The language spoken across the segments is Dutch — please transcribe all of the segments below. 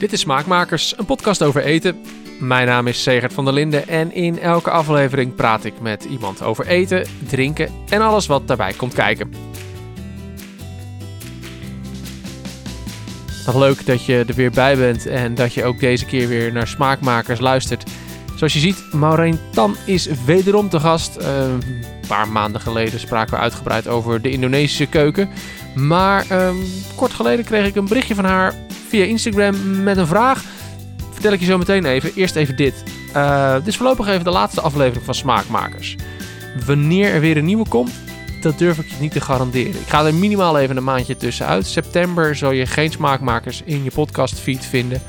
Dit is Smaakmakers, een podcast over eten. Mijn naam is Segert van der Linden en in elke aflevering praat ik met iemand over eten, drinken en alles wat daarbij komt kijken. Nog leuk dat je er weer bij bent en dat je ook deze keer weer naar Smaakmakers luistert. Zoals je ziet, Maureen Tan is wederom te gast. Uh, een paar maanden geleden spraken we uitgebreid over de Indonesische keuken. Maar um, kort geleden kreeg ik een berichtje van haar via Instagram met een vraag. Vertel ik je zo meteen even. Eerst even dit. Uh, dit is voorlopig even de laatste aflevering van Smaakmakers. Wanneer er weer een nieuwe komt, dat durf ik je niet te garanderen. Ik ga er minimaal even een maandje tussenuit. September zal je geen Smaakmakers in je podcastfeed vinden.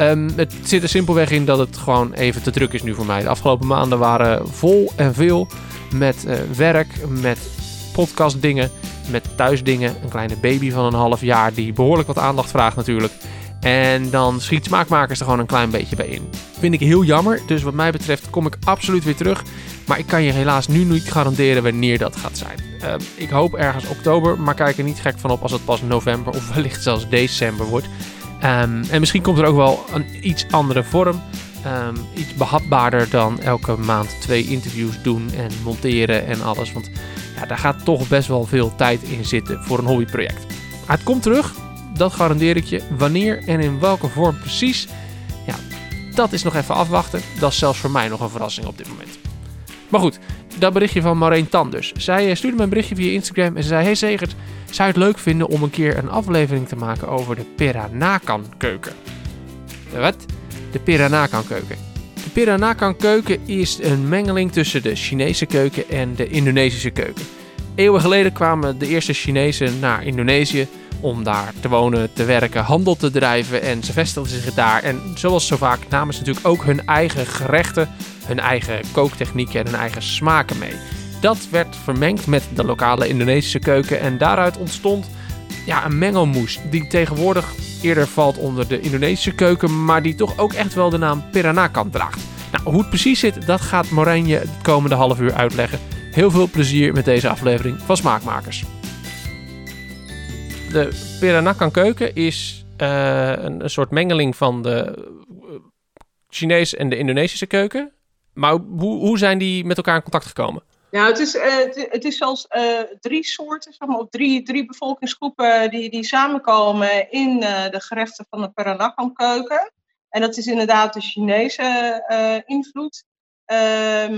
Um, het zit er simpelweg in dat het gewoon even te druk is nu voor mij. De afgelopen maanden waren vol en veel met uh, werk, met podcastdingen met thuisdingen. Een kleine baby van een half jaar die behoorlijk wat aandacht vraagt natuurlijk. En dan schiet Smaakmakers er gewoon een klein beetje bij in. Vind ik heel jammer, dus wat mij betreft kom ik absoluut weer terug. Maar ik kan je helaas nu niet garanderen wanneer dat gaat zijn. Uh, ik hoop ergens oktober, maar kijk er niet gek van op als het pas november of wellicht zelfs december wordt. Um, en misschien komt er ook wel een iets andere vorm. Um, iets behapbaarder dan elke maand twee interviews doen en monteren en alles. Want ja, daar gaat toch best wel veel tijd in zitten voor een hobbyproject. Het komt terug, dat garandeer ik je. Wanneer en in welke vorm precies, ja, dat is nog even afwachten. Dat is zelfs voor mij nog een verrassing op dit moment. Maar goed, dat berichtje van Maureen Tan dus. Zij eh, stuurde me een berichtje via Instagram en ze zei... Hey Zegert, zou je het leuk vinden om een keer een aflevering te maken over de Peranakan keuken? Wat? De Peranakan keuken. De Peranakan keuken is een mengeling tussen de Chinese keuken en de Indonesische keuken. Eeuwen geleden kwamen de eerste Chinezen naar Indonesië om daar te wonen, te werken, handel te drijven en ze vestigden zich daar. En zoals zo vaak namen ze natuurlijk ook hun eigen gerechten, hun eigen kooktechnieken en hun eigen smaken mee. Dat werd vermengd met de lokale Indonesische keuken en daaruit ontstond ja, een mengelmoes die tegenwoordig eerder valt onder de Indonesische keuken, maar die toch ook echt wel de naam Peranakan draagt. Hoe het precies zit, dat gaat Morijn je het komende half uur uitleggen. Heel veel plezier met deze aflevering van Smaakmakers. De Peranakan keuken is uh, een, soort mengeling van de Chinese en de Indonesische keuken. Maar hoe, hoe zijn die met elkaar in contact gekomen? Nou, het is, uh, het, is zelfs drie soorten, zeg maar, of drie, drie bevolkingsgroepen die, die samenkomen in de gerechten van de Peranakan keuken. En dat is inderdaad de Chinese invloed,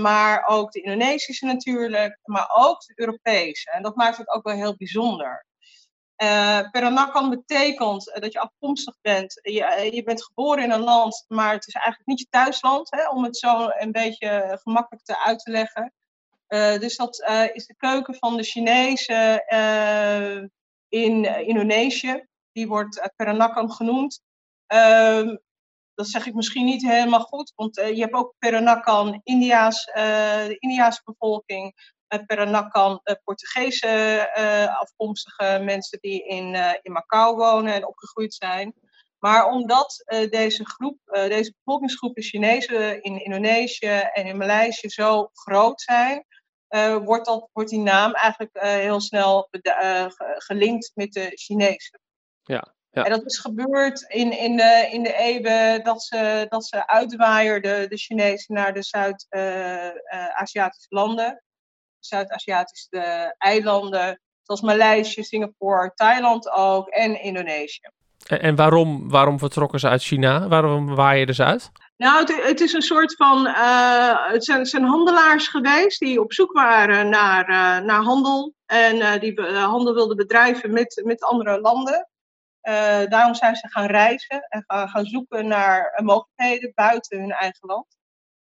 maar ook de Indonesische natuurlijk, maar ook de Europese. En dat maakt het ook wel heel bijzonder. Peranakan betekent dat je afkomstig bent. Je, je bent geboren in een land, maar het is eigenlijk niet je thuisland, hè, om het zo een beetje gemakkelijk te uit te leggen. Uh, dus dat uh, is de keuken van de Chinezen uh, in Indonesië. Die wordt Peranakan genoemd. Dat zeg ik misschien niet helemaal goed, want je hebt ook Peranakan, India's, de Indiaanse bevolking. Peranakan, Portugese afkomstige mensen die in, in Macau wonen en opgegroeid zijn. Maar omdat deze groep, deze bevolkingsgroep, Chinezen in Indonesië en in Maleisië, zo groot zijn, wordt, dat, wordt die naam eigenlijk heel snel gelinkt met de Chinezen. Ja, ja. En dat is gebeurd in, in, de, in de eeuwen dat ze, dat ze uitwaaierden, de Chinezen, naar de Zuid-Aziatische landen. Zuid-Aziatische eilanden, zoals Maleisië, Singapore, Thailand ook en Indonesië. En waarom, waarom vertrokken ze uit China? Waarom waaien ze uit? Nou, het, het, is een soort van. Uh, het, zijn, zijn, handelaars geweest die op zoek waren naar, uh, naar handel. En uh, die handel wilden bedrijven met, met andere landen. Daarom zijn ze gaan reizen en gaan, zoeken naar mogelijkheden buiten hun eigen land.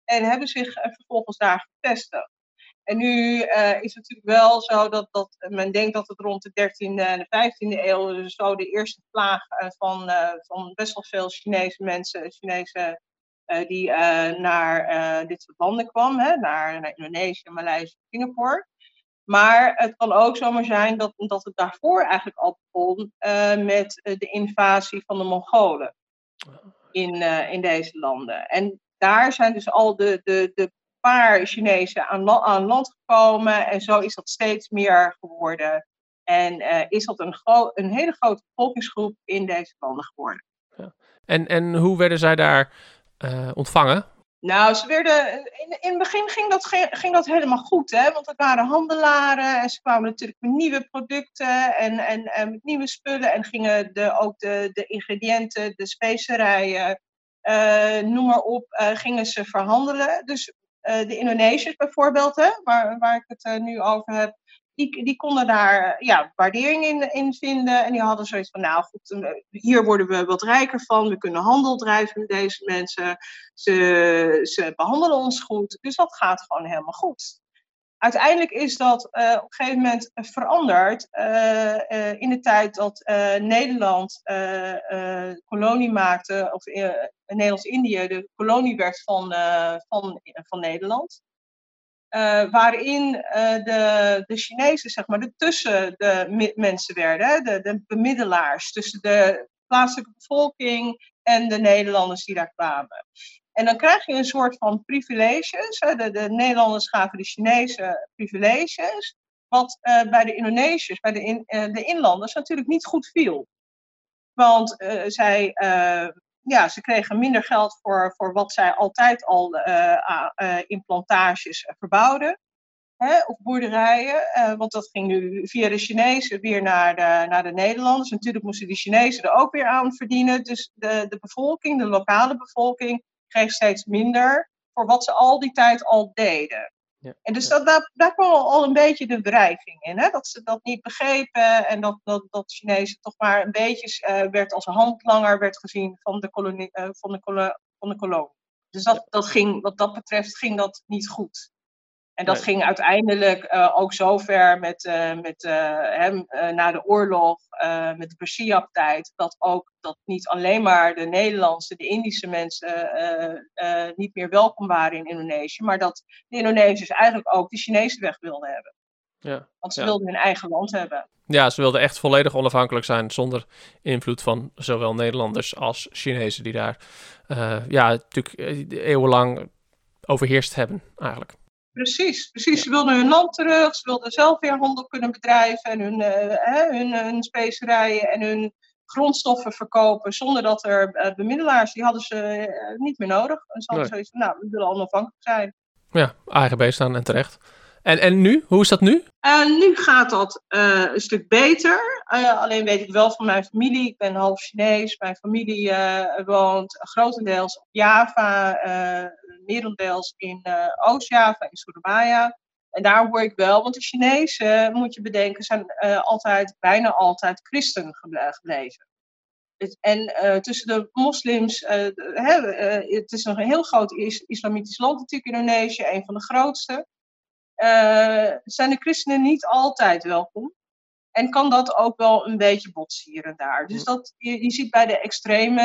En hebben zich vervolgens daar gevestigd. En nu is het natuurlijk wel zo dat, dat men denkt dat het rond de 13e en de 15e eeuw dus zo de eerste plaag van, van best wel veel Chinese mensen, Chinese die naar dit soort landen kwam, hè, naar, naar Indonesië, Maleisië, Singapore. Maar het kan ook zomaar zijn dat, dat het daarvoor eigenlijk al begon met de invasie van de Mongolen in, in deze landen. En daar zijn dus al de, de, de paar Chinezen aan, aan, land gekomen en zo is dat steeds meer geworden. En is dat een, een, hele grote bevolkingsgroep in deze landen geworden. Ja. En, en hoe werden zij daar ontvangen? Nou, ze werden, in, in het begin ging dat, ging dat helemaal goed, hè? want het waren handelaren en ze kwamen natuurlijk met nieuwe producten en, en, en met nieuwe spullen en gingen de, ook de, de ingrediënten, de specerijen, uh, noem maar op, uh, gingen ze verhandelen. Dus uh, de Indonesiërs bijvoorbeeld, hè, waar, waar ik het nu over heb, die, die konden daar ja, waardering in, in vinden. En die hadden zoiets van, nou goed, eh, hier worden we wat rijker van. We kunnen handel drijven met deze mensen. Ze, ze behandelen ons goed. Dus dat gaat gewoon helemaal goed. Uiteindelijk is dat uh, op een gegeven moment veranderd in de tijd dat Nederland kolonie maakte, of Nederlands-Indië de kolonie werd van, van, van Nederland. Uh, waarin uh, de, de Chinezen, zeg maar, de tussen de mensen werden, de, de bemiddelaars tussen de plaatselijke bevolking en de Nederlanders die daar kwamen. En dan krijg je een soort van privileges. De, de Nederlanders gaven de Chinezen privileges, wat uh, bij de Indonesiërs, bij de, in, de inlanders natuurlijk niet goed viel. Want zij ja, ze kregen minder geld voor, voor wat zij altijd al uh, uh, in plantages uh, verbouwden. Hè, of boerderijen, want dat ging nu via de Chinezen weer naar de, naar de Nederlanders. Natuurlijk moesten die Chinezen er ook weer aan verdienen. Dus de, de bevolking, de lokale bevolking, kreeg steeds minder voor wat ze al die tijd al deden. Ja. En dus dat, daar, daar kwam al een beetje de bedreiging in. Hè? Dat ze dat niet begrepen en dat, dat, dat Chinezen toch maar een beetje uh, werd als handlanger werd gezien van de kolonie. Uh, van de kolo van de kolonie. Dus dat, dat ging, wat dat betreft ging dat niet goed. En dat ging uiteindelijk uh, ook zover met, uh, met hem uh, na de oorlog, met de Persiab-tijd, dat ook dat niet alleen maar de Nederlandse, de Indische mensen niet meer welkom waren in Indonesië, maar dat de Indonesiërs eigenlijk ook de Chinese weg wilden hebben. Ja, Want ze wilden hun eigen land hebben. Ja, ze wilden echt volledig onafhankelijk zijn zonder invloed van zowel Nederlanders als Chinezen die daar ja, natuurlijk eeuwenlang overheerst hebben eigenlijk. Precies, precies. Ze wilden hun land terug, ze wilden zelf weer handel kunnen bedrijven en hun, uh, hun, hun specerijen en hun grondstoffen verkopen zonder dat er uh, bemiddelaars, die hadden ze uh, niet meer nodig. En ze hadden zoiets van, nou, we willen onafhankelijk zijn. Ja, AGB staan en terecht. En, en nu? Hoe is dat nu? Uh, nu gaat dat uh, een stuk beter. Uh, alleen weet ik wel van mijn familie. Ik ben half Chinees. Mijn familie woont grotendeels op Java, merendeels in Oost-Java, in Surabaya. En daar hoor ik wel, want de Chinezen, moet je bedenken, zijn altijd, bijna altijd christen gebleven. En tussen de moslims, hè, het is een heel groot is, islamitisch land natuurlijk, Indonesië, een van de grootste. Uh, zijn de christenen niet altijd welkom. En kan dat ook wel een beetje botsen hier en daar. Dus dat, je, je ziet bij de extreme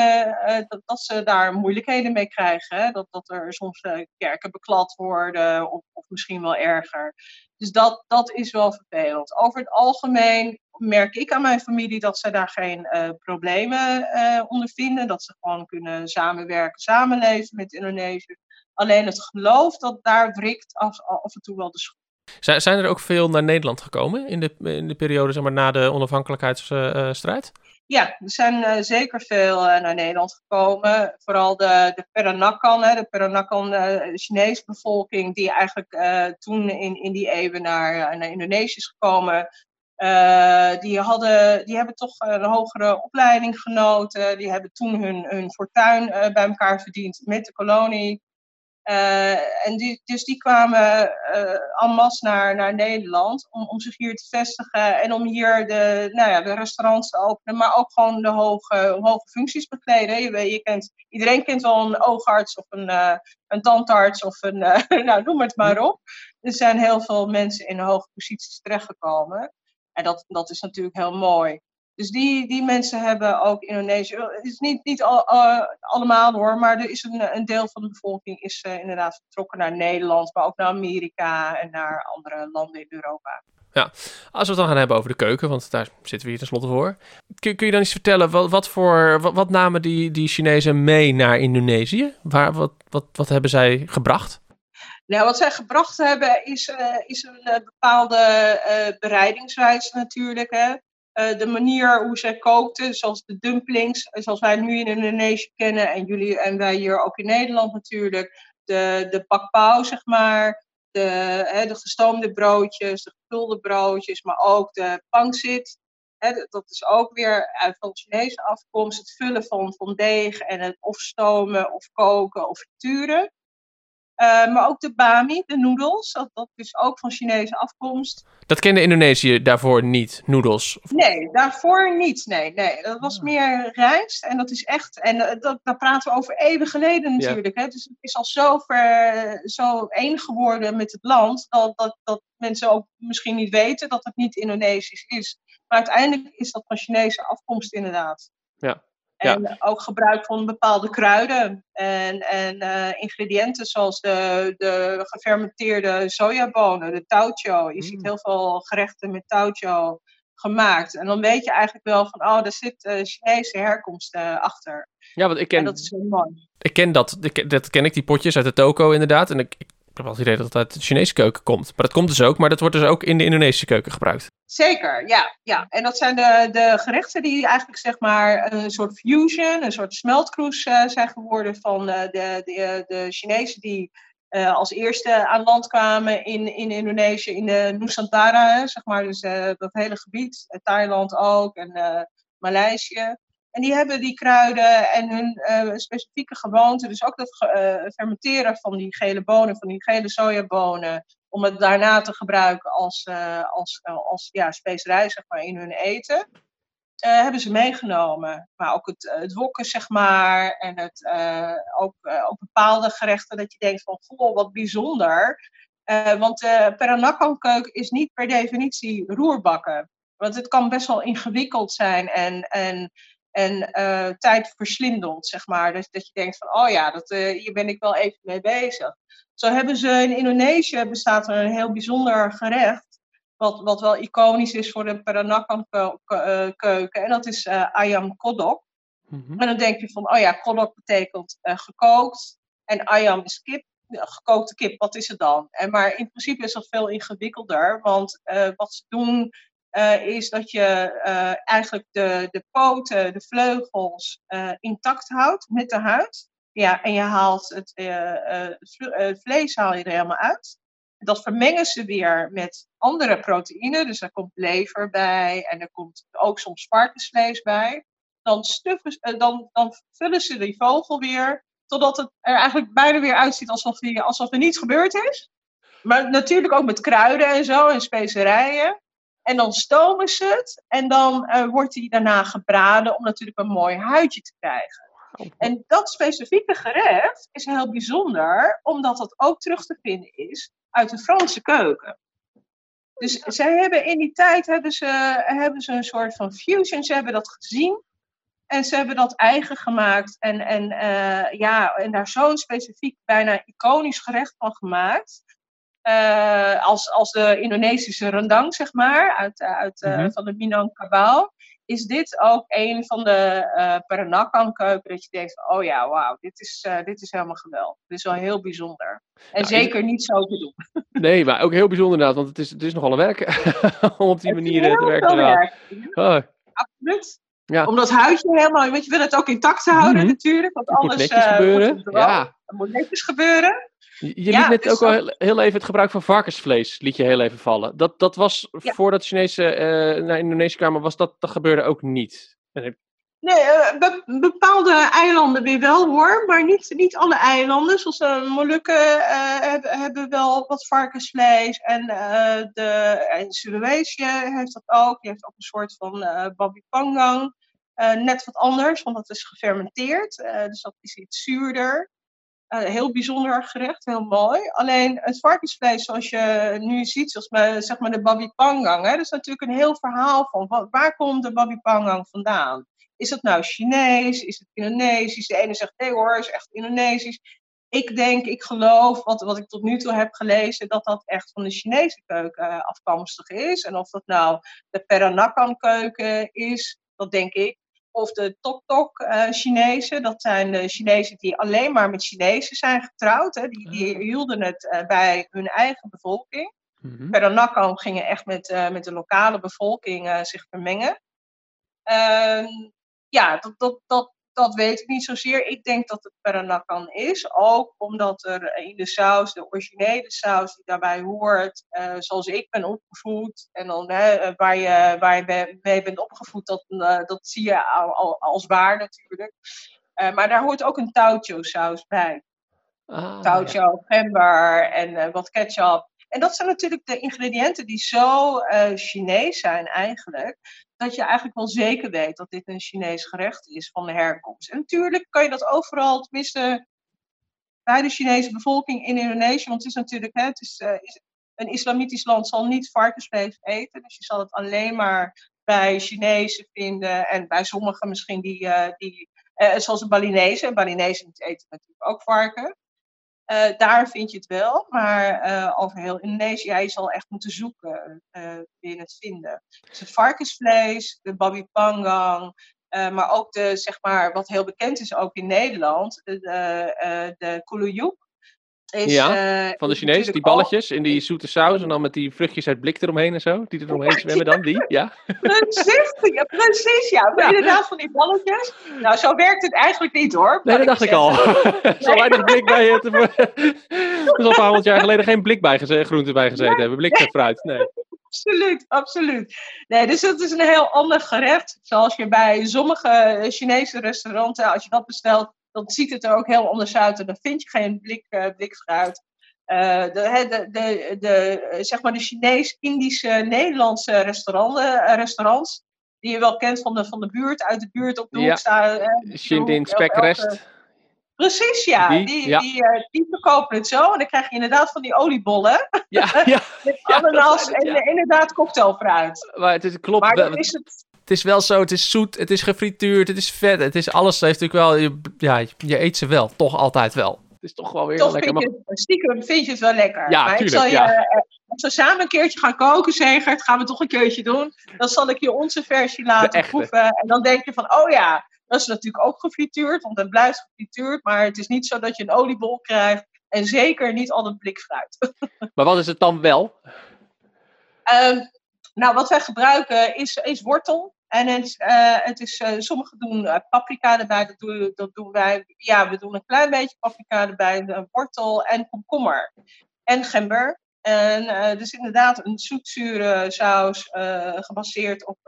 uh, dat, dat, ze daar moeilijkheden mee krijgen. Hè? Dat, dat er soms uh, kerken beklad worden of, of, misschien wel erger. Dus dat, dat is wel vervelend. Over het algemeen merk ik aan mijn familie dat ze daar geen problemen ondervinden. Dat ze gewoon kunnen samenwerken, samenleven met Indonesië. Alleen het geloof dat daar wrikt af, af en toe wel de schoen. Zijn er ook veel naar Nederland gekomen in de, in de periode zeg maar, na de onafhankelijkheidsstrijd? ja, er zijn uh, zeker veel uh, naar Nederland gekomen. Vooral de, de Peranakan, hè, de Peranakan uh, Chinese bevolking, die eigenlijk toen in, in die eeuwen naar, naar Indonesië is gekomen. die, hadden, die hebben toch een hogere opleiding genoten. Die hebben toen hun, hun fortuin bij elkaar verdiend met de kolonie. Uh, en die, dus die kwamen uh, en masse naar, naar Nederland om, om zich hier te vestigen en om hier de, nou ja, de restaurants te openen, maar ook gewoon de hoge, hoge functies bekleden. Je, je kent, iedereen kent wel een oogarts of een, uh, een tandarts of een, nou noem het maar op. Er zijn heel veel mensen in hoge posities terechtgekomen. En dat, dat is natuurlijk heel mooi. Dus die, die mensen hebben ook Indonesië. Het is niet, niet al, uh, allemaal hoor, maar er is een, een deel van de bevolking is uh, inderdaad vertrokken naar Nederland, maar ook naar Amerika en naar andere landen in Europa. Ja, als we het dan gaan hebben over de keuken, want daar zitten we hier tenslotte voor. Kun, kun je dan eens vertellen, wat, wat, voor, wat, wat, namen die, die Chinezen mee naar Indonesië? Waar, wat, wat, wat hebben zij gebracht? Nou, wat zij gebracht hebben is, uh, is een bepaalde bereidingswijze natuurlijk. Hè. De manier hoe zij kookten, zoals de dumplings, zoals wij nu in Indonesië kennen en jullie en wij hier ook in Nederland natuurlijk. De, de pakpau, zeg maar, de, hè, de gestoomde broodjes, de gevulde broodjes, maar ook de pangsit. Hè, dat is ook weer uit van Chinese afkomst. Het vullen van, van deeg en het of stomen of koken of frituren. Uh, maar ook de bami, de noedels, dat, dat is ook van Chinese afkomst. Dat kende Indonesië daarvoor niet, noedels? Nee, daarvoor niet. Nee, nee. dat was ah. meer rijst. En dat is echt, en uh, dat, daar praten we over eeuwen geleden natuurlijk. Hè? Dus het is al zo, ver, zo één geworden met het land, dat, dat, dat mensen ook misschien niet weten dat het niet Indonesisch is. Maar uiteindelijk is dat van Chinese afkomst inderdaad. Ja. En ook gebruik van bepaalde kruiden en, en uh, ingrediënten zoals de, de gefermenteerde sojabonen, de taucho. Je ziet mm. heel veel gerechten met taucho gemaakt. En dan weet je eigenlijk wel van, oh, daar zit uh, Chinese herkomst uh, achter. Ja, want ik ken... En dat is heel mooi. Ik ken dat, dat ken ik, die potjes uit de toko inderdaad. En ik, ik heb wel het idee dat het uit de Chinese keuken komt. Maar dat komt dus ook, maar dat wordt dus ook in de Indonesische keuken gebruikt. Zeker, ja. ja. En dat zijn de, de gerechten die eigenlijk zeg maar een soort fusion, een soort smeltkroes uh, zijn geworden van uh, de, de, de Chinezen die uh, als eerste aan land kwamen in, in Indonesië, in de Nusantara, zeg maar, dus dat hele gebied, Thailand ook en Maleisië. En die hebben die kruiden en hun specifieke gewoonten, dus ook dat fermenteren van die gele bonen, van die gele sojabonen, om het daarna te gebruiken als, uh, als, als ja, specerij zeg maar, in hun eten, hebben ze meegenomen. Maar ook het, het wokken, zeg maar, en het, ook, ook bepaalde gerechten dat je denkt van, goh, wat bijzonder. want de Peranakan-keuken is niet per definitie roerbakken. Want het kan best wel ingewikkeld zijn en, en en uh, tijdverslindend, zeg maar. Dus dat je denkt van, oh ja, dat, uh, hier ben ik wel even mee bezig. Zo hebben ze in Indonesië bestaat er een heel bijzonder gerecht, wat, wat wel iconisch is voor de Peranakan-keuken. Eh, en dat is ayam kodok. Mm En dan denk je van, oh ja, kodok betekent gekookt. En ayam is kip, gekookte kip, wat is het dan? En, maar in principe is dat veel ingewikkelder, want wat ze doen uh, is dat je uh, eigenlijk de, de poten, de vleugels uh, intact houdt met de huid. Ja, en je haalt het, vlees haal je er helemaal uit. Dat vermengen ze weer met andere proteïnen. Dus er komt lever bij en er komt ook soms varkensvlees bij. Dan, dan, dan vullen ze die vogel weer totdat het er eigenlijk bijna weer uitziet alsof, alsof er niets gebeurd is. Maar natuurlijk ook met kruiden en zo en specerijen. En dan stomen ze het en dan uh, wordt die daarna gebraden om natuurlijk een mooi huidje te krijgen. Oh. En dat specifieke gerecht is heel bijzonder, omdat dat ook terug te vinden is uit de Franse keuken. Dus zij hebben in die tijd hebben ze, hebben ze een soort van fusion, ze hebben dat gezien en ze hebben dat eigen gemaakt en, en, uh, ja, en daar zo'n specifiek, bijna iconisch gerecht van gemaakt. Uh, als, als de Indonesische rendang, zeg maar, uit, uit, uh, van de Minangkabau, is dit ook een van de uh, Peranakan-keuken dat je denkt, oh ja, wauw, dit is, dit is helemaal geweldig. Dit is wel heel bijzonder. En zeker niet zo te doen. Nee, maar ook heel bijzonder inderdaad, want het is, het is nogal een werk om op die manier te werken. Werk. Oh. Absoluut. Ja. Om dat huidje helemaal, weet je, wil het ook intact houden mm -hmm. natuurlijk, want alles moet netjes gebeuren. Moet, ja. moet netjes gebeuren. Je, liet net ook al heel, even het gebruik van varkensvlees liet je heel even vallen. Dat, dat was voordat de Chinese uh, naar Indonesië kwamen, was dat, dat gebeurde ook niet. Nee, uh, bepaalde eilanden weer wel hoor, maar niet, niet alle eilanden. Zoals de Molukken uh, hebben, hebben wel wat varkensvlees en de en Sulawesi heeft dat ook. Die heeft ook een soort van babi pangang. Net wat anders, want dat is gefermenteerd, dus dat is iets zuurder. Uh, heel bijzonder gerecht, heel mooi. Alleen het varkensvlees, zoals je nu ziet, zoals met, zeg maar de babi pangang, dat is natuurlijk een heel verhaal van waar komt de babi pangang vandaan? Is het nou Chinees? Is het Indonesisch? De ene zegt nee hoor, is echt Indonesisch. Ik denk, ik geloof, wat, wat ik tot nu toe heb gelezen, dat dat echt van de Chinese keuken afkomstig is. En of dat nou de Peranakan keuken is, dat denk ik of de Tok-Tok uh, Chinezen. Dat zijn de Chinezen die alleen maar met Chinezen zijn getrouwd. Hè. Die, die ah. hielden het uh, bij hun eigen bevolking. Mm -hmm. gingen echt met, uh, met de lokale bevolking zich vermengen. Ehm, ja, dat, dat, dat, dat weet ik niet zozeer. Ik denk dat het Peranakan is. Ook omdat er in de saus, de originele saus die daarbij hoort, uh, zoals ik ben opgevoed. En dan hè, waar, je, waar je mee bent opgevoed, dat, uh, dat zie je al, al, als waar natuurlijk. Uh, maar daar hoort ook een taucho saus bij. Ah, taucho, ja. gember en wat ketchup. En dat zijn natuurlijk de ingrediënten die zo Chinees zijn eigenlijk dat je eigenlijk wel zeker weet dat dit een Chinees gerecht is van de herkomst. En natuurlijk kan je dat overal, tenminste bij de Chinese bevolking in Indonesië, want het is natuurlijk, hè, het is, is, een islamitisch land zal niet varkensvlees eten, dus je zal het alleen maar bij Chinezen vinden en bij sommigen misschien die, uh, die uh, zoals de Balinese. Balinese eten natuurlijk ook varken. Uh, daar vind je het wel, maar uh, over heel Indonesië, ja, je zal echt moeten zoeken uh, het vinden. Dus het varkensvlees, de babi panggang, maar ook de, zeg maar, wat heel bekend is ook in Nederland, de, de kulujuk ja, uh, van de Chinees, die balletjes in die zoete saus en dan met die vruchtjes uit blik eromheen en zo, die er omheen zwemmen dan, die, ja? Precies, ja, precies, ja. ja. Inderdaad van die balletjes. Nou, zo werkt het eigenlijk niet hoor. Nee, dat dacht ik, al. zo weinig blik bij het. Er is al een paar honderd jaar geleden geen blik bij geze groente bij gezeten hebben, blik met fruit, nee. Absoluut, absoluut. Nee, dus dat is een heel ander gerecht. Zoals je bij sommige Chinese restauranten, als je dat bestelt, dan ziet het er ook heel anders uit. En dan vind je geen blik, uh, blikfruit. Uh, de, de, de, de, zeg maar de Chinees-Indische, Nederlandse restaurants, restaurants, die je wel kent van de, van de buurt, uit de buurt op de hoek staan. Shindin Spekrest. Precies, ja. Die, die, ja. Die, uh, die, verkopen het zo. En dan krijg je inderdaad van die oliebollen. Ja, ja. Met ananas ja, en inderdaad cocktailfruit. Maar het is, klopt. Maar dan is het is wel zo, het is zoet, het is gefrituurd, het is vet, het is alles. Heeft natuurlijk wel, je, ja, je eet ze wel, toch altijd wel. Het is toch wel weer toch lekker. Vind je, stiekem vind je het wel lekker. Ja, maar tuurlijk, ik zal je, ja. uh, als we samen een keertje gaan koken, Zegert, gaan we toch een keertje doen. Dan zal ik je onze versie laten proeven. En dan denk je van, oh ja, dat is natuurlijk ook gefrituurd, want het blijft gefrituurd. Maar het is niet zo dat je een oliebol krijgt. En zeker niet al het blik fruit. maar wat is het dan wel? Uh, nou, wat wij gebruiken is, is wortel. En het, uh, het is, uh, sommigen doen uh, paprika erbij, dat doen, dat doen wij. Ja, we doen een klein beetje paprika erbij, wortel en komkommer. En gember. En dus inderdaad een zoetzure saus gebaseerd op,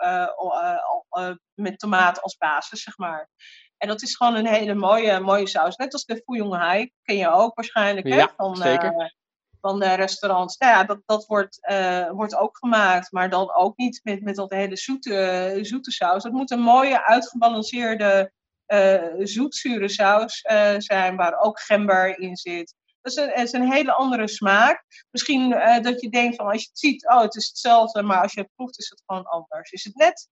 met tomaat als basis, zeg maar. En dat is gewoon een hele mooie, mooie saus. Net als de Fuyong Hai, ken je ook waarschijnlijk. Ja, hè? Van, zeker van de restaurants. Nou ja, dat, dat wordt, uh, wordt ook gemaakt, maar dan ook niet met, met dat hele zoete, zoete saus. Dat moet een mooie, uitgebalanceerde, uh, zoetzure saus uh, zijn, waar ook gember in zit. Dat is een, het is een hele andere smaak. Misschien dat je denkt van als je het ziet, oh het is hetzelfde, maar als je het proeft is het gewoon anders. Is het net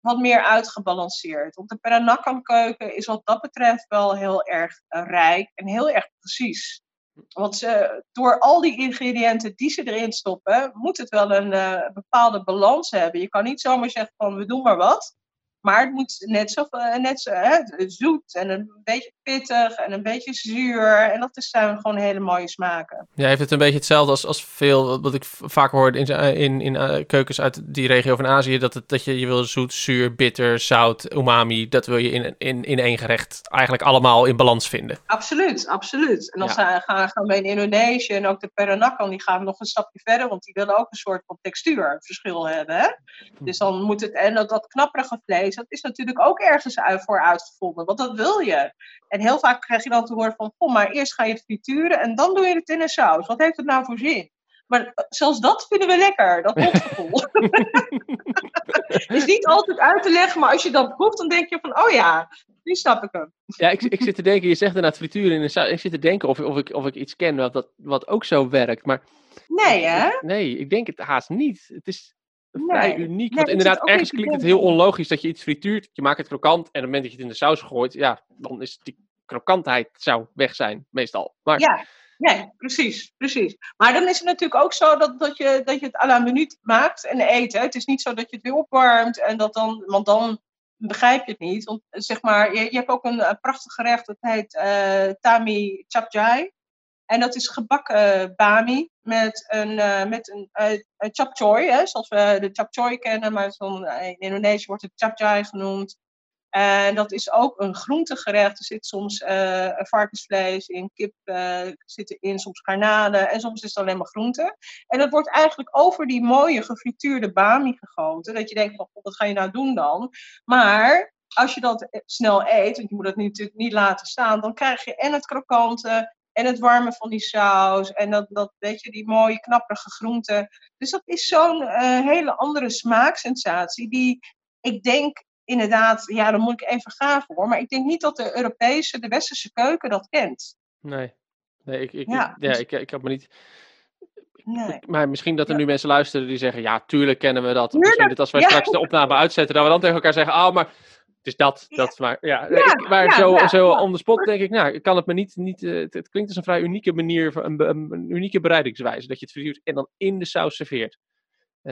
wat meer uitgebalanceerd. Want de Peranakan keuken is wat dat betreft wel heel erg rijk en heel erg precies. Want ze, door al die ingrediënten die ze erin stoppen, moet het wel een uh, bepaalde balans hebben. Je kan niet zomaar zeggen van we doen maar wat. Maar het moet net zo, uh, net zo hè, zoet en een beetje pittig en een beetje zuur. En dat zijn gewoon hele mooie smaken. Ja, heeft het een beetje hetzelfde als, als veel wat ik vaak hoor in, in, in uh, keukens uit die regio van Azië. Dat, het, dat je, je wil zoet, zuur, bitter, zout, umami. Dat wil je in, in, in één gerecht eigenlijk allemaal in balans vinden. Absoluut, absoluut. En dan ja. gaan, gaan we in Indonesië en ook de Peranakan, die gaan nog een stapje verder. Want die willen ook een soort van textuurverschil hebben. Hè? Dus dan moet het, en dat, dat knapperige vlees, dat is natuurlijk ook ergens voor uitgevonden. Want dat wil je. En heel vaak krijg je dan te horen van, oh, maar eerst ga je het frituren en dan doe je het in een saus. Wat heeft het nou voor zin? Maar eh, zelfs dat vinden we lekker, dat mondgevoel. is niet altijd uit te leggen, maar als je dan proeft, dan denk je van, oh ja, nu snap ik hem. Ja, ik, ik zit te denken, je zegt inderdaad frituren in een saus. Ik zit te denken of, of, ik, of ik iets ken wat, dat, wat ook zo werkt, maar... Nee, hè? Nee, ik denk het haast niet. Het is, vrij uniek. want inderdaad, ergens klinkt het heel onlogisch dat je iets frituurt. Je maakt het krokant en op het moment dat je het in de saus gooit, ja, dan is die krokantheid zou weg zijn, meestal. Maar... Ja, nee, precies, precies. Maar dan is het natuurlijk ook zo dat, dat, je, dat je het à la minuut maakt en eet. Hè. Het is niet zo dat je het weer opwarmt en dat dan, want dan begrijp je het niet. Want zeg maar, je, je hebt ook een, een prachtig gerecht, dat heet uh, Tami Chapjai. En dat is gebakken bami met een, uh, met een uh, chap choy, hè, zoals we de chap choy kennen, maar in Indonesië wordt het chap chai genoemd. En dat is ook een groentegerecht. Er zit soms uh, varkensvlees in, kip uh, zit in, soms garnalen en soms is het alleen maar groente. En dat wordt eigenlijk over die mooie gefrituurde bami gegoten. Dat je denkt van, wat ga je nou doen dan? Maar als je dat snel eet, want je moet dat natuurlijk niet laten staan, dan krijg je en het krokante en het warme van die saus en dat, dat weet je, die mooie knapperige groenten. Dus dat is zo'n hele andere smaaksensatie die ik denk inderdaad, ja, dan moet ik even gaan voor. Maar ik denk niet dat de Europese, de westerse keuken dat kent. Nee, nee ik, ik, ja, ja dus... ik, ik heb me niet. Nee. Maar misschien dat er nu mensen luisteren die zeggen: Ja, tuurlijk kennen we dat. Misschien dat als wij ja. straks de opname uitzetten, dat we dan tegen elkaar zeggen: Oh, maar het is dat. dat maar ja, ik, maar zo, zo on the spot denk ik: Nou, ik kan het me niet. niet uh, het, het, klinkt als een vrij unieke manier, een, een, een unieke bereidingswijze. Dat je het verduurt en dan in de saus serveert.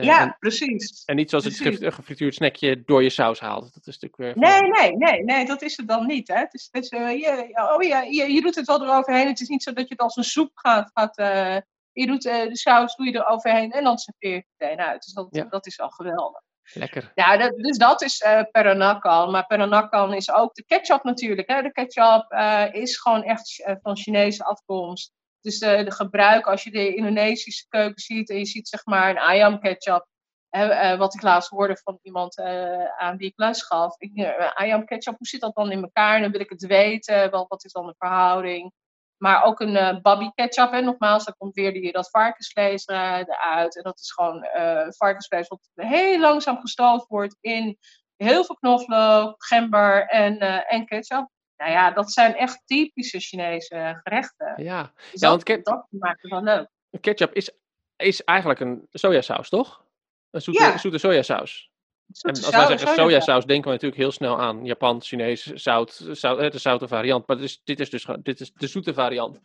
Ja, en, precies. En niet zoals precies. het gefrituurd snackje door je saus haalt. Dat is natuurlijk weer. Nee, nee, nee, nee, dat is het dan niet. Hè. Het is, het is, uh, je, oh ja, je, je, doet het wel eroverheen. Het is niet zo dat je het als een soep gaat. gaat uh, je doet de saus doe je eroverheen en dan serveer je het meteen uit. Dus dat, ja. dat is al geweldig. Lekker. Ja, dat, dus dat is uh, Peranakan. Maar Peranakan is ook de ketchup natuurlijk. Hè. De ketchup is gewoon echt van Chinese afkomst. Dus de, de gebruik, als je de Indonesische keuken ziet en je ziet zeg maar een ayam ketchup, uh, wat ik laatst hoorde van iemand uh, aan wie ik les gaf. Ik, uh, ayam ketchup, hoe zit dat dan in elkaar? Dan wil ik het weten, wel, wat is dan de verhouding? Maar ook een uh, babi ketchup, hè, nogmaals, daar komt weer die, dat varkensvlees eruit. En dat is gewoon varkensvlees wat heel langzaam gestoofd wordt in heel veel knoflook, gember en, en ketchup. Nou ja, dat zijn echt typische Chinese gerechten. Ja, dus ja dat, want dat maakt het wel leuk. Ketchup is, is eigenlijk een sojasaus, toch? Een zoete, ja. zoete sojasaus. En als wij zeggen sojasaus, denken we natuurlijk heel snel aan Japan, Chinees, zout, zout de zoute variant. Maar dit is, dit is dus dit is de zoete variant.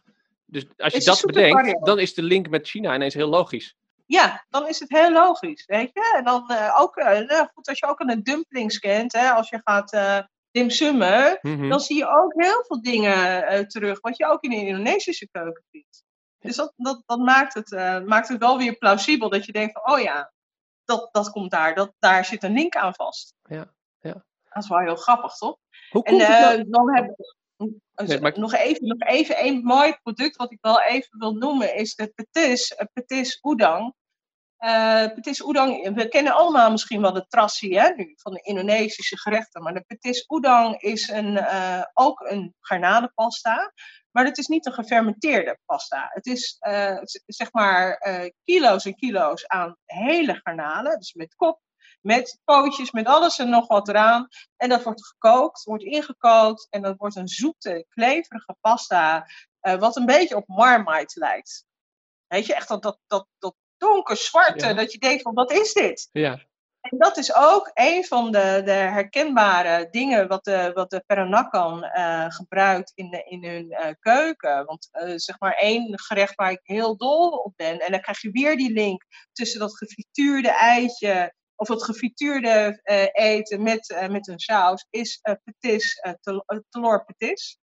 Dus als je dat bedenkt, variant. dan is de link met China ineens heel logisch. Ja, dan is het heel logisch, weet je. En dan uh, ook, uh, nou goed, als je ook een dumplings kent, hè, als je gaat uh, dimsummen, mm -hmm. dan zie je ook heel veel dingen terug, wat je ook in de Indonesische keuken ziet. Dus dat, dat, dat maakt, het, maakt het wel weer plausibel, dat je denkt van, oh ja, dat, dat komt daar, dat, daar zit een link aan vast. Ja, ja. Dat is wel heel grappig, toch? Hoe komt en, uh, nou? dan hebben nee, maar... nog, even, nog even een mooi product wat ik wel even wil noemen, is de petis, petis udang. Uh, petis udang, we kennen allemaal misschien wel de trassi hè, nu, van de Indonesische gerechten, maar de petis udang is een, uh, ook een garnalenpasta. Maar het is niet een gefermenteerde pasta. Het is uh, zeg maar kilo's en kilo's aan hele garnalen. Dus met kop, met pootjes, met alles en nog wat eraan. En dat wordt gekookt, wordt ingekookt. En dat wordt een zoete, kleverige pasta. Wat een beetje op marmite lijkt. Weet je, echt dat, dat, dat donker zwarte. Ja. Dat je denkt van, wat is dit? Ja. En dat is ook een van de, de herkenbare dingen wat de, wat de Peranakan uh, gebruikt in, de, in hun uh, keuken. Want uh, zeg maar één gerecht waar ik heel dol op ben. En dan krijg je weer die link tussen dat gefrituurde eitje of het gefrituurde eten met, met een saus. Is petis, telor petis.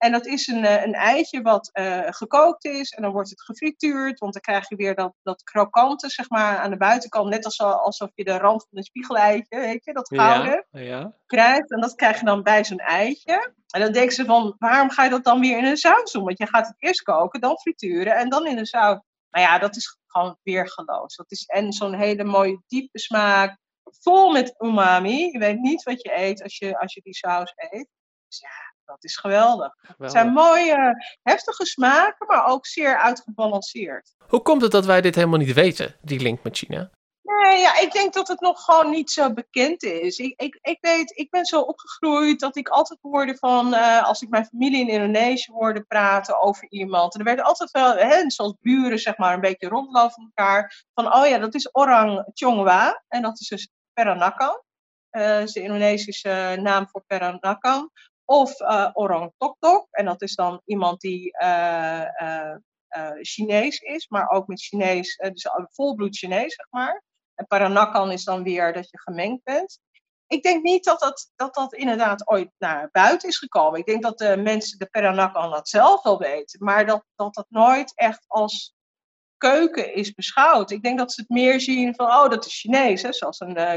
En dat is een, een eitje wat uh, gekookt is. En dan wordt het gefrituurd. Want dan krijg je weer dat, dat krokante zeg maar, aan de buitenkant. Net als, alsof je de rand van een spiegeleitje, weet je, dat gouden, ja, ja. krijgt. En dat krijg je dan bij zo'n eitje. En dan denken ze van, waarom ga je dat dan weer in een saus doen? Want je gaat het eerst koken, dan frituren en dan in een saus. Maar ja, dat is gewoon weergeloos. Dat is en zo'n hele mooie diepe smaak. Vol met umami. Je weet niet wat je eet als je, als je die saus eet. Dus ja, dat is geweldig. geweldig. Het zijn mooie, heftige smaken, maar ook zeer uitgebalanceerd. Hoe komt het dat wij dit helemaal niet weten, die link met China? Nee, ja, ik denk dat het nog gewoon niet zo bekend is. Ik, ik, ik weet, ik ben zo opgegroeid dat ik altijd hoorde van, uh, als ik mijn familie in Indonesië hoorde praten over iemand. En er werden altijd wel, hè, zoals buren zeg maar, een beetje rondlopen van elkaar. Van, oh ja, dat is Orang Chongwa. En dat is dus Peranakan. Uh, dat is de Indonesische naam voor Peranakan. Of uh, orang tok tok. En dat is dan iemand die uh, Chinees is, maar ook met Chinees, dus volbloed Chinees, zeg maar. En Paranakan is dan weer dat je gemengd bent. ik denk niet dat dat, dat dat inderdaad ooit naar buiten is gekomen. Ik denk dat de mensen, de Peranakan, dat zelf wel weten. Maar dat dat, dat nooit echt als keuken is beschouwd. Ik denk dat ze het meer zien van, oh, dat is Chinees. Hè? Zoals een uh,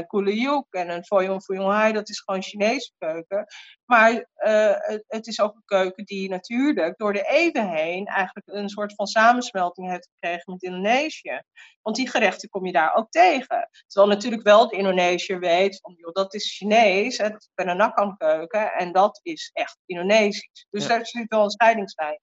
en een Foyon Foyon Hai, dat is gewoon Chinese keuken. Maar uh, het, is ook een keuken die natuurlijk door de eeuwen heen eigenlijk een soort van samensmelting heeft gekregen met Indonesië. Want die gerechten kom je daar ook tegen. Terwijl natuurlijk wel de Indonesiër weet van, joh, dat is Chinees, hè, dat is Peranakan keuken en dat is echt Indonesisch. Dus ja. daar zit wel een scheidingslijn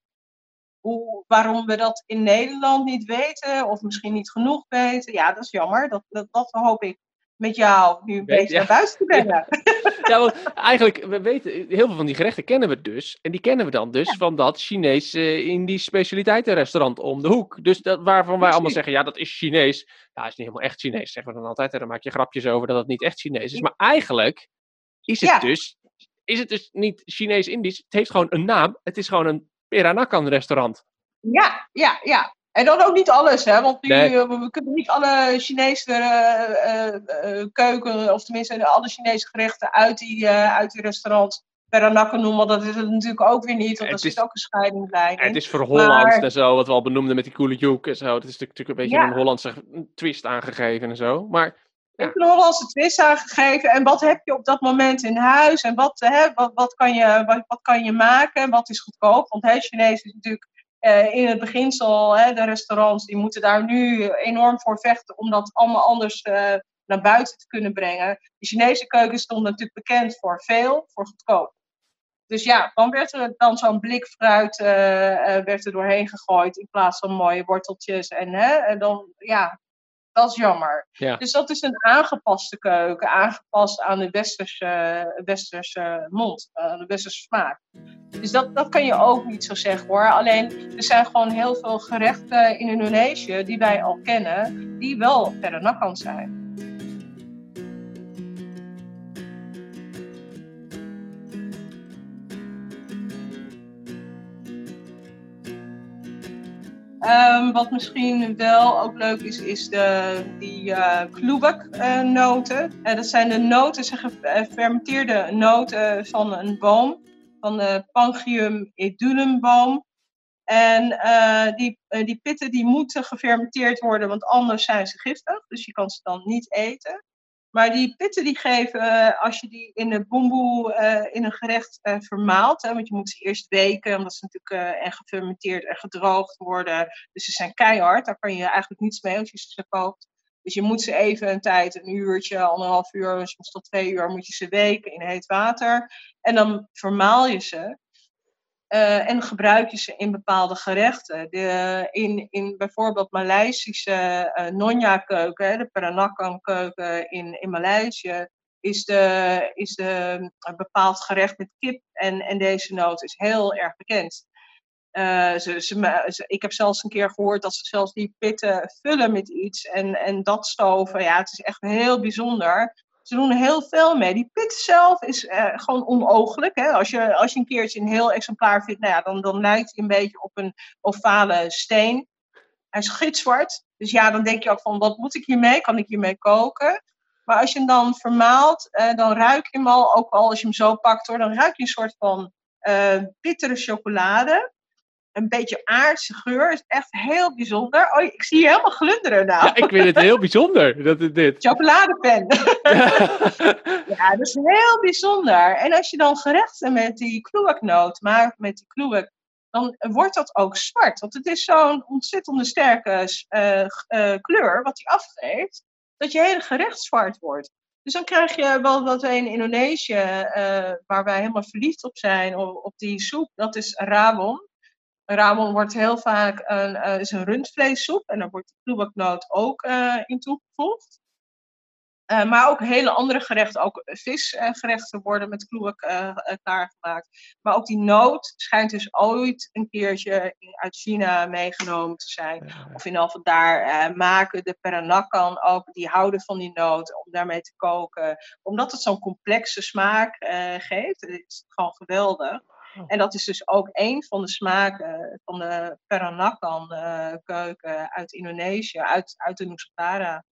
hoe, waarom we dat in Nederland niet weten, of misschien niet genoeg weten, ja, dat is jammer. Dat, dat, dat hoop ik met jou nu een beetje naar buiten te brengen. Ja, want eigenlijk, we weten, heel veel van die gerechten kennen we dus. En die kennen we dan dus van dat Chinees uh, Indisch specialiteitenrestaurant om de hoek. Dus dat, waarvan wij allemaal zeggen, ja, dat is Chinees. Ja, is niet helemaal echt Chinees, zeggen we dan altijd. En dan maak je grapjes over dat het niet echt Chinees is. Maar eigenlijk is het dus, is het dus niet Chinees-Indisch. Het heeft gewoon een naam. Het is gewoon een Peranakan restaurant. Ja, ja, ja. En dan ook niet alles, hè? Want nu, nee. we kunnen niet alle Chinese uh, uh, keuken, of tenminste alle Chinese gerechten uit die, uit die restaurants Peranakan noemen. Dat is het natuurlijk ook weer niet, want er zit ook een scheiding bij. Het is voor Hollands maar... en zo, wat we al benoemden met die coole joek en zo. Het is natuurlijk een beetje ja. een Hollandse twist aangegeven en zo. Maar heb een Hollandse twist aangegeven. En wat heb je op dat moment in huis? En wat, hè, wat, wat, kan, je, wat, wat kan je maken? Wat is goedkoop? Want hè, Chinees is natuurlijk uh, in het beginsel, hè, de restaurants, die moeten daar nu enorm voor vechten om dat allemaal anders uh, naar buiten te kunnen brengen. De Chinese keuken stond natuurlijk bekend voor veel, voor goedkoop. Dus ja, dan werd er dan zo'n blik fruit uh, werd er doorheen gegooid in plaats van mooie worteltjes. En, hè, en dan, ja, dat is jammer. Ja. Dus dat is een aangepaste keuken, aangepast aan de westerse, westerse mond, aan de westerse smaak. Dus dat, dat kan je ook niet zo zeggen hoor. Alleen er zijn gewoon heel veel gerechten in Indonesië die wij al kennen, die wel Peranakan zijn. Um, wat misschien wel ook leuk is, is de, die uh, dat zijn de noten, zeg, gefermenteerde noten van een boom, van de Pangium edulumboom. En die, die pitten die moeten gefermenteerd worden, want anders zijn ze giftig. Dus je kan ze dan niet eten. Maar die pitten die geven, uh, als je die in de boemboe uh, in een gerecht uh, vermaalt, hè, want je moet ze eerst weken, omdat ze natuurlijk en gefermenteerd en gedroogd worden. Dus ze zijn keihard, daar kan je eigenlijk niets mee als je ze koopt. Dus je moet ze even een tijd, een uurtje, anderhalf uur, soms tot twee uur, moet je ze weken in heet water. En dan vermaal je ze. Uh, en gebruik je ze in bepaalde gerechten. De, in, in bijvoorbeeld Maleisische uh, Nonja-keuken, de Peranakan-keuken in, in Maleisië, is, de, is de, een bepaald gerecht met kip. En, en deze noot is heel erg bekend. Uh, ze, ze, ze, ik heb zelfs een keer gehoord dat ze zelfs die pitten vullen met iets en, en dat stoven. Ja, het is echt heel bijzonder. Ze doen er heel veel mee. Die pit zelf is uh, gewoon onogelijk. Hè? Als, je, als je een keertje een heel exemplaar vindt, nou ja, dan, dan lijkt hij een beetje op een ovale steen. Hij is gitzwart. Dus ja, dan denk je ook van, wat moet ik hiermee? Kan ik hiermee koken? Maar als je hem dan vermaalt, uh, dan ruik je hem al, ook al als je hem zo pakt hoor, dan ruik je een soort van uh, bittere chocolade een beetje aardse geur. is echt heel bijzonder. Oh, ik zie je helemaal glunderen nou. Ja, ik vind het heel bijzonder dat het dit. Chocoladepen. ja, dat is heel bijzonder. En als je dan gerechten met die kluwaknoot maakt, met die kluwak, dan wordt dat ook zwart. Want het is zo'n ontzettende sterke uh, uh, kleur wat hij afgeeft, dat je hele gerecht zwart wordt. Dus dan krijg je wel wat wij in Indonesië, uh, waar wij helemaal verliefd op zijn, op, op die soep, dat is rawon. Ramon wordt heel vaak een, uh, is een rundvleessoep en daar wordt de kluwaknoot ook uh, in toegevoegd. Uh, maar ook hele andere gerechten, ook visgerechten worden met kluwak klaargemaakt. Maar ook die noot schijnt dus ooit een keertje uit China meegenomen te zijn. Ja. Of in geval daar maken de Peranakan ook, die houden van die noot om daarmee te koken. Omdat het zo'n complexe smaak geeft. Het is gewoon geweldig. Oh. En dat is dus ook een van de smaken van de Peranakan uh, keuken uit Indonesië, uit, uit de Nusantara.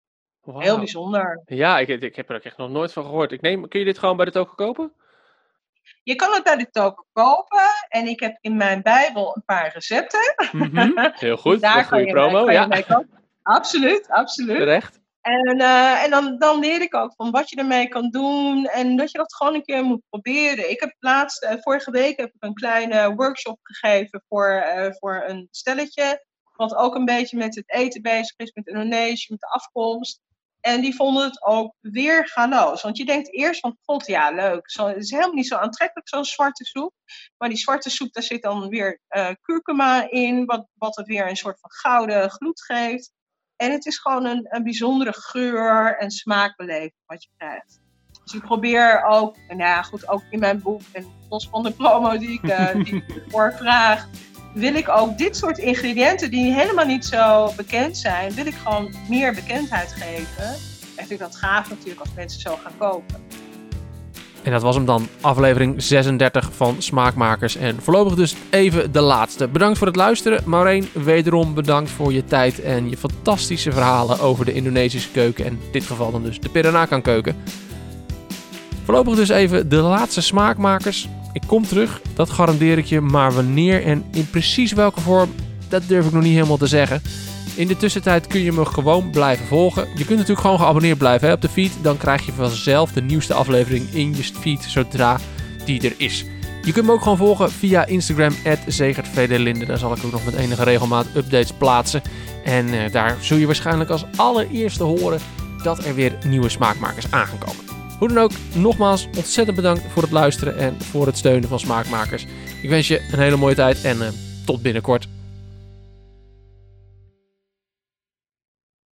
Heel bijzonder. Ja, ik, ik heb er ook echt nog nooit van gehoord. Ik neem, kun je dit gewoon bij de toko kopen? Je kan het bij de toko kopen. En ik heb in mijn Bijbel een paar recepten. Mhm, Heel goed. Daar goede je, promo. Ja. Absoluut, absoluut. Terecht. En, uh, en dan, dan leer ik ook van wat je ermee kan doen en dat je dat gewoon een keer moet proberen. Ik heb laatst, uh, vorige week heb ik een kleine workshop gegeven voor, uh, voor een stelletje, wat ook een beetje met het eten bezig is, met Indonesië, met de afkomst. En die vonden het ook weer galoos. Want je denkt eerst van, god ja, leuk. Zo, het is helemaal niet zo aantrekkelijk, zo'n zwarte soep. Maar die zwarte soep, daar zit dan weer kurkuma in, wat, wat het weer een soort van gouden gloed geeft. En het is gewoon een, een bijzondere geur en smaakbeleving wat je krijgt. Dus ik probeer ook, nou ja, goed, ook in mijn boek en los van de promo die ik, uh, die ik voor vraag, wil ik ook dit soort ingrediënten die helemaal niet zo bekend zijn, wil ik gewoon meer bekendheid geven. En vind ik dat gaaf natuurlijk als mensen zo gaan kopen. En dat was hem dan, aflevering 36 van Smaakmakers. En voorlopig dus even de laatste. Bedankt voor het luisteren. Maureen, wederom bedankt voor je tijd en je fantastische verhalen over de Indonesische keuken. En in dit geval dan dus de Peranakan keuken. Voorlopig dus even de laatste Smaakmakers. Ik kom terug, dat garandeer ik je. Maar wanneer en in precies welke vorm, dat durf ik nog niet helemaal te zeggen. In de tussentijd kun je me gewoon blijven volgen. Je kunt natuurlijk gewoon geabonneerd blijven hè, op de feed. Dan krijg je vanzelf de nieuwste aflevering in je feed zodra die er is. Je kunt me ook gewoon volgen via Instagram, @zegertvdelinde. Daar zal ik ook nog met enige regelmaat updates plaatsen. En uh, daar zul je waarschijnlijk als allereerste horen dat er weer nieuwe smaakmakers aan gaan komen. Hoe dan ook, nogmaals ontzettend bedankt voor het luisteren en voor het steunen van smaakmakers. Ik wens je een hele mooie tijd en uh, tot binnenkort.